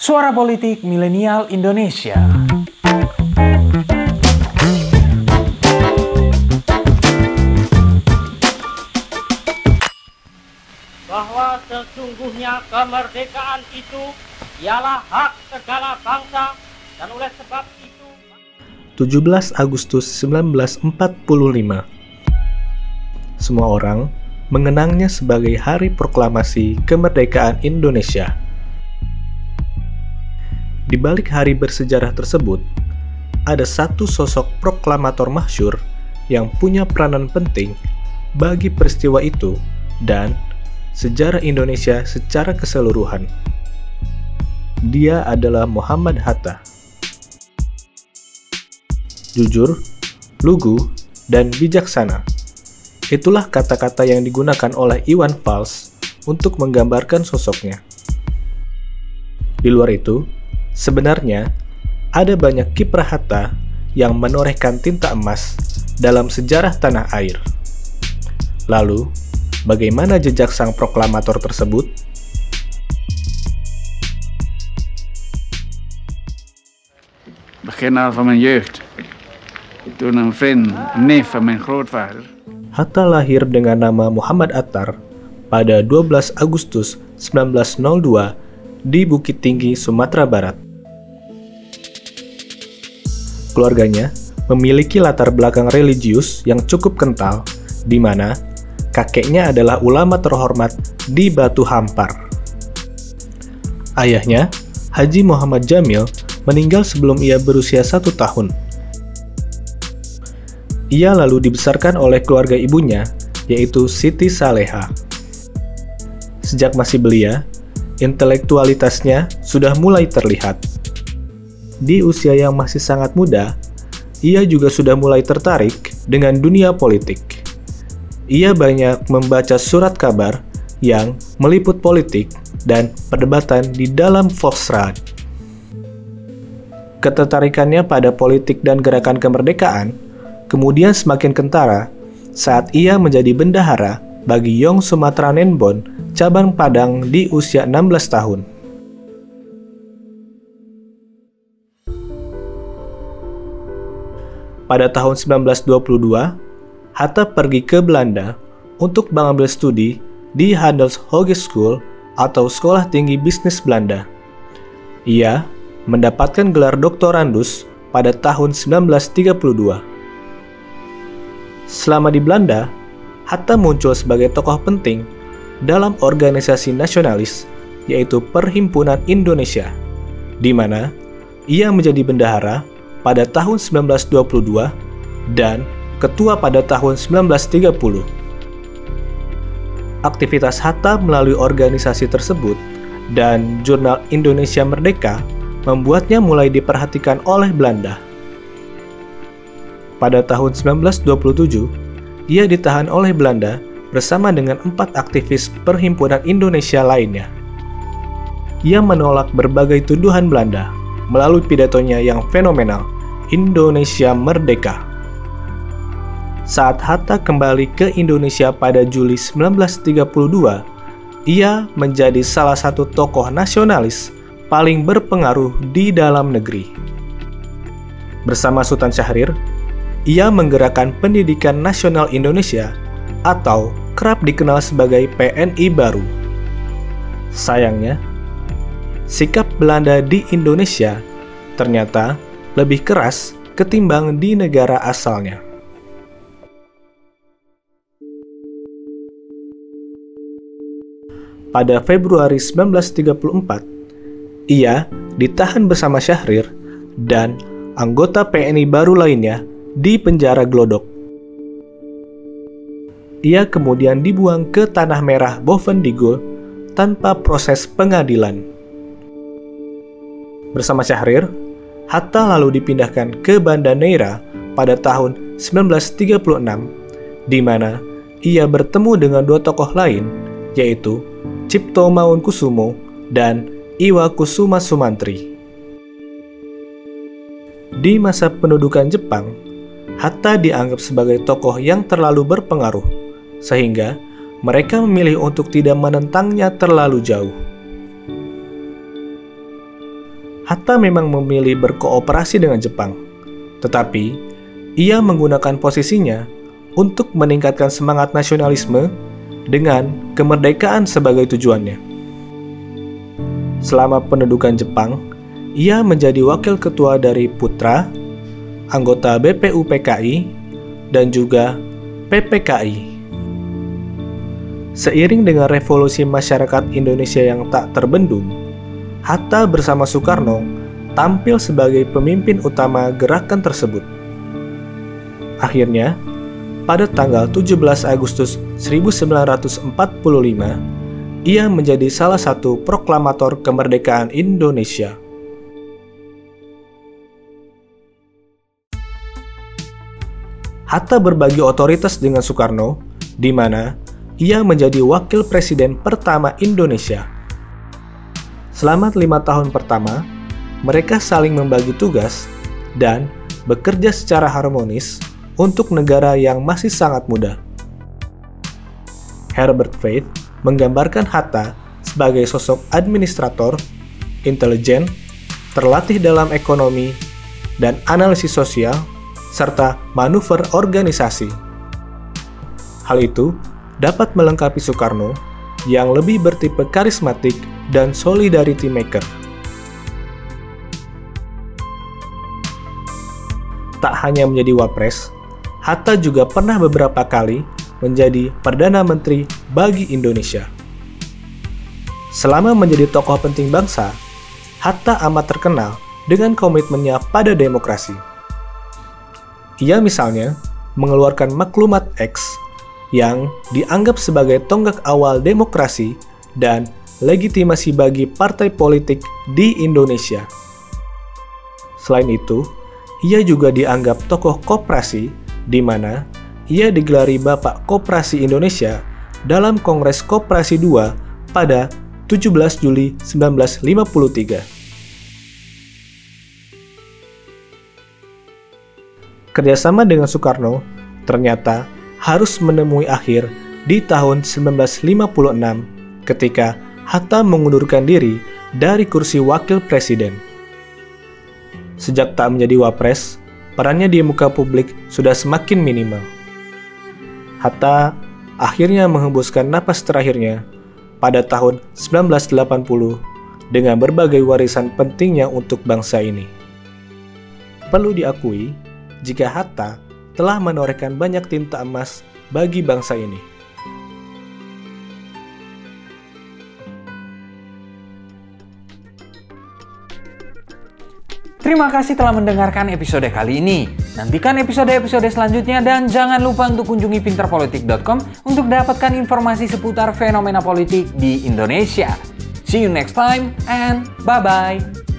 Suara Politik Milenial Indonesia. bahwa sesungguhnya kemerdekaan itu ialah hak segala bangsa dan oleh sebab itu 17 Agustus 1945 Semua orang mengenangnya sebagai Hari Proklamasi Kemerdekaan Indonesia. Di balik hari bersejarah tersebut, ada satu sosok proklamator masyur yang punya peranan penting bagi peristiwa itu dan sejarah Indonesia secara keseluruhan. Dia adalah Muhammad Hatta. Jujur, lugu, dan bijaksana. Itulah kata-kata yang digunakan oleh Iwan Fals untuk menggambarkan sosoknya. Di luar itu, sebenarnya ada banyak kiprah Hatta yang menorehkan tinta emas dalam sejarah tanah air. Lalu, bagaimana jejak sang proklamator tersebut? van mijn jeugd. Toen een vriend, een neef van mijn grootvader, Hatta lahir dengan nama Muhammad Attar pada 12 Agustus 1902 di Bukit Tinggi, Sumatera Barat. Keluarganya memiliki latar belakang religius yang cukup kental, di mana kakeknya adalah ulama terhormat di Batu Hampar. Ayahnya, Haji Muhammad Jamil, meninggal sebelum ia berusia satu tahun. Ia lalu dibesarkan oleh keluarga ibunya, yaitu Siti Saleha. Sejak masih belia, intelektualitasnya sudah mulai terlihat. Di usia yang masih sangat muda, ia juga sudah mulai tertarik dengan dunia politik. Ia banyak membaca surat kabar yang meliput politik dan perdebatan di dalam Volksraad. Ketertarikannya pada politik dan gerakan kemerdekaan kemudian semakin kentara saat ia menjadi bendahara bagi Yong Sumatera Nenbon, cabang Padang di usia 16 tahun. Pada tahun 1922, Hatta pergi ke Belanda untuk mengambil studi di Hogeschool atau Sekolah Tinggi Bisnis Belanda. Ia mendapatkan gelar doktorandus pada tahun 1932. Selama di Belanda, Hatta muncul sebagai tokoh penting dalam organisasi nasionalis yaitu Perhimpunan Indonesia, di mana ia menjadi bendahara pada tahun 1922 dan ketua pada tahun 1930. Aktivitas Hatta melalui organisasi tersebut dan jurnal Indonesia Merdeka membuatnya mulai diperhatikan oleh Belanda. Pada tahun 1927, ia ditahan oleh Belanda bersama dengan empat aktivis Perhimpunan Indonesia lainnya. Ia menolak berbagai tuduhan Belanda melalui pidatonya yang fenomenal, Indonesia Merdeka. Saat Hatta kembali ke Indonesia pada Juli 1932, ia menjadi salah satu tokoh nasionalis paling berpengaruh di dalam negeri. Bersama Sultan Syahrir, ia menggerakkan pendidikan nasional Indonesia atau kerap dikenal sebagai PNI baru. Sayangnya, sikap Belanda di Indonesia ternyata lebih keras ketimbang di negara asalnya. Pada Februari 1934, ia ditahan bersama Syahrir dan anggota PNI baru lainnya di penjara Glodok. Ia kemudian dibuang ke Tanah Merah Bovendigul tanpa proses pengadilan. Bersama Syahrir, Hatta lalu dipindahkan ke Banda Neira pada tahun 1936, di mana ia bertemu dengan dua tokoh lain, yaitu Cipto Maunkusumo dan Iwa Kusuma Sumantri. Di masa pendudukan Jepang, Hatta dianggap sebagai tokoh yang terlalu berpengaruh, sehingga mereka memilih untuk tidak menentangnya terlalu jauh. Hatta memang memilih berkooperasi dengan Jepang, tetapi ia menggunakan posisinya untuk meningkatkan semangat nasionalisme dengan kemerdekaan sebagai tujuannya. Selama pendudukan Jepang, ia menjadi wakil ketua dari Putra, anggota BPUPKI, dan juga PPKI. Seiring dengan revolusi masyarakat Indonesia yang tak terbendung, Hatta bersama Soekarno tampil sebagai pemimpin utama gerakan tersebut. Akhirnya, pada tanggal 17 Agustus 1945, ia menjadi salah satu proklamator kemerdekaan Indonesia. Hatta berbagi otoritas dengan Soekarno, di mana ia menjadi wakil presiden pertama Indonesia. Selama lima tahun pertama, mereka saling membagi tugas dan bekerja secara harmonis untuk negara yang masih sangat muda. Herbert Faith menggambarkan Hatta sebagai sosok administrator, intelijen, terlatih dalam ekonomi, dan analisis sosial serta manuver organisasi. Hal itu dapat melengkapi Soekarno yang lebih bertipe karismatik dan solidarity maker. Tak hanya menjadi wapres, Hatta juga pernah beberapa kali menjadi Perdana Menteri bagi Indonesia. Selama menjadi tokoh penting bangsa, Hatta amat terkenal dengan komitmennya pada demokrasi. Ia misalnya mengeluarkan maklumat X yang dianggap sebagai tonggak awal demokrasi dan legitimasi bagi partai politik di Indonesia. Selain itu, ia juga dianggap tokoh koperasi di mana ia digelari Bapak Koperasi Indonesia dalam Kongres Koperasi II pada 17 Juli 1953. Kerjasama dengan Soekarno ternyata harus menemui akhir di tahun 1956 ketika Hatta mengundurkan diri dari kursi wakil presiden. Sejak tak menjadi wapres, perannya di muka publik sudah semakin minimal. Hatta akhirnya menghembuskan napas terakhirnya pada tahun 1980 dengan berbagai warisan pentingnya untuk bangsa ini. Perlu diakui, jika Hatta telah menorehkan banyak tinta emas bagi bangsa ini. Terima kasih telah mendengarkan episode kali ini. Nantikan episode-episode selanjutnya dan jangan lupa untuk kunjungi pinterpolitik.com untuk dapatkan informasi seputar fenomena politik di Indonesia. See you next time and bye-bye.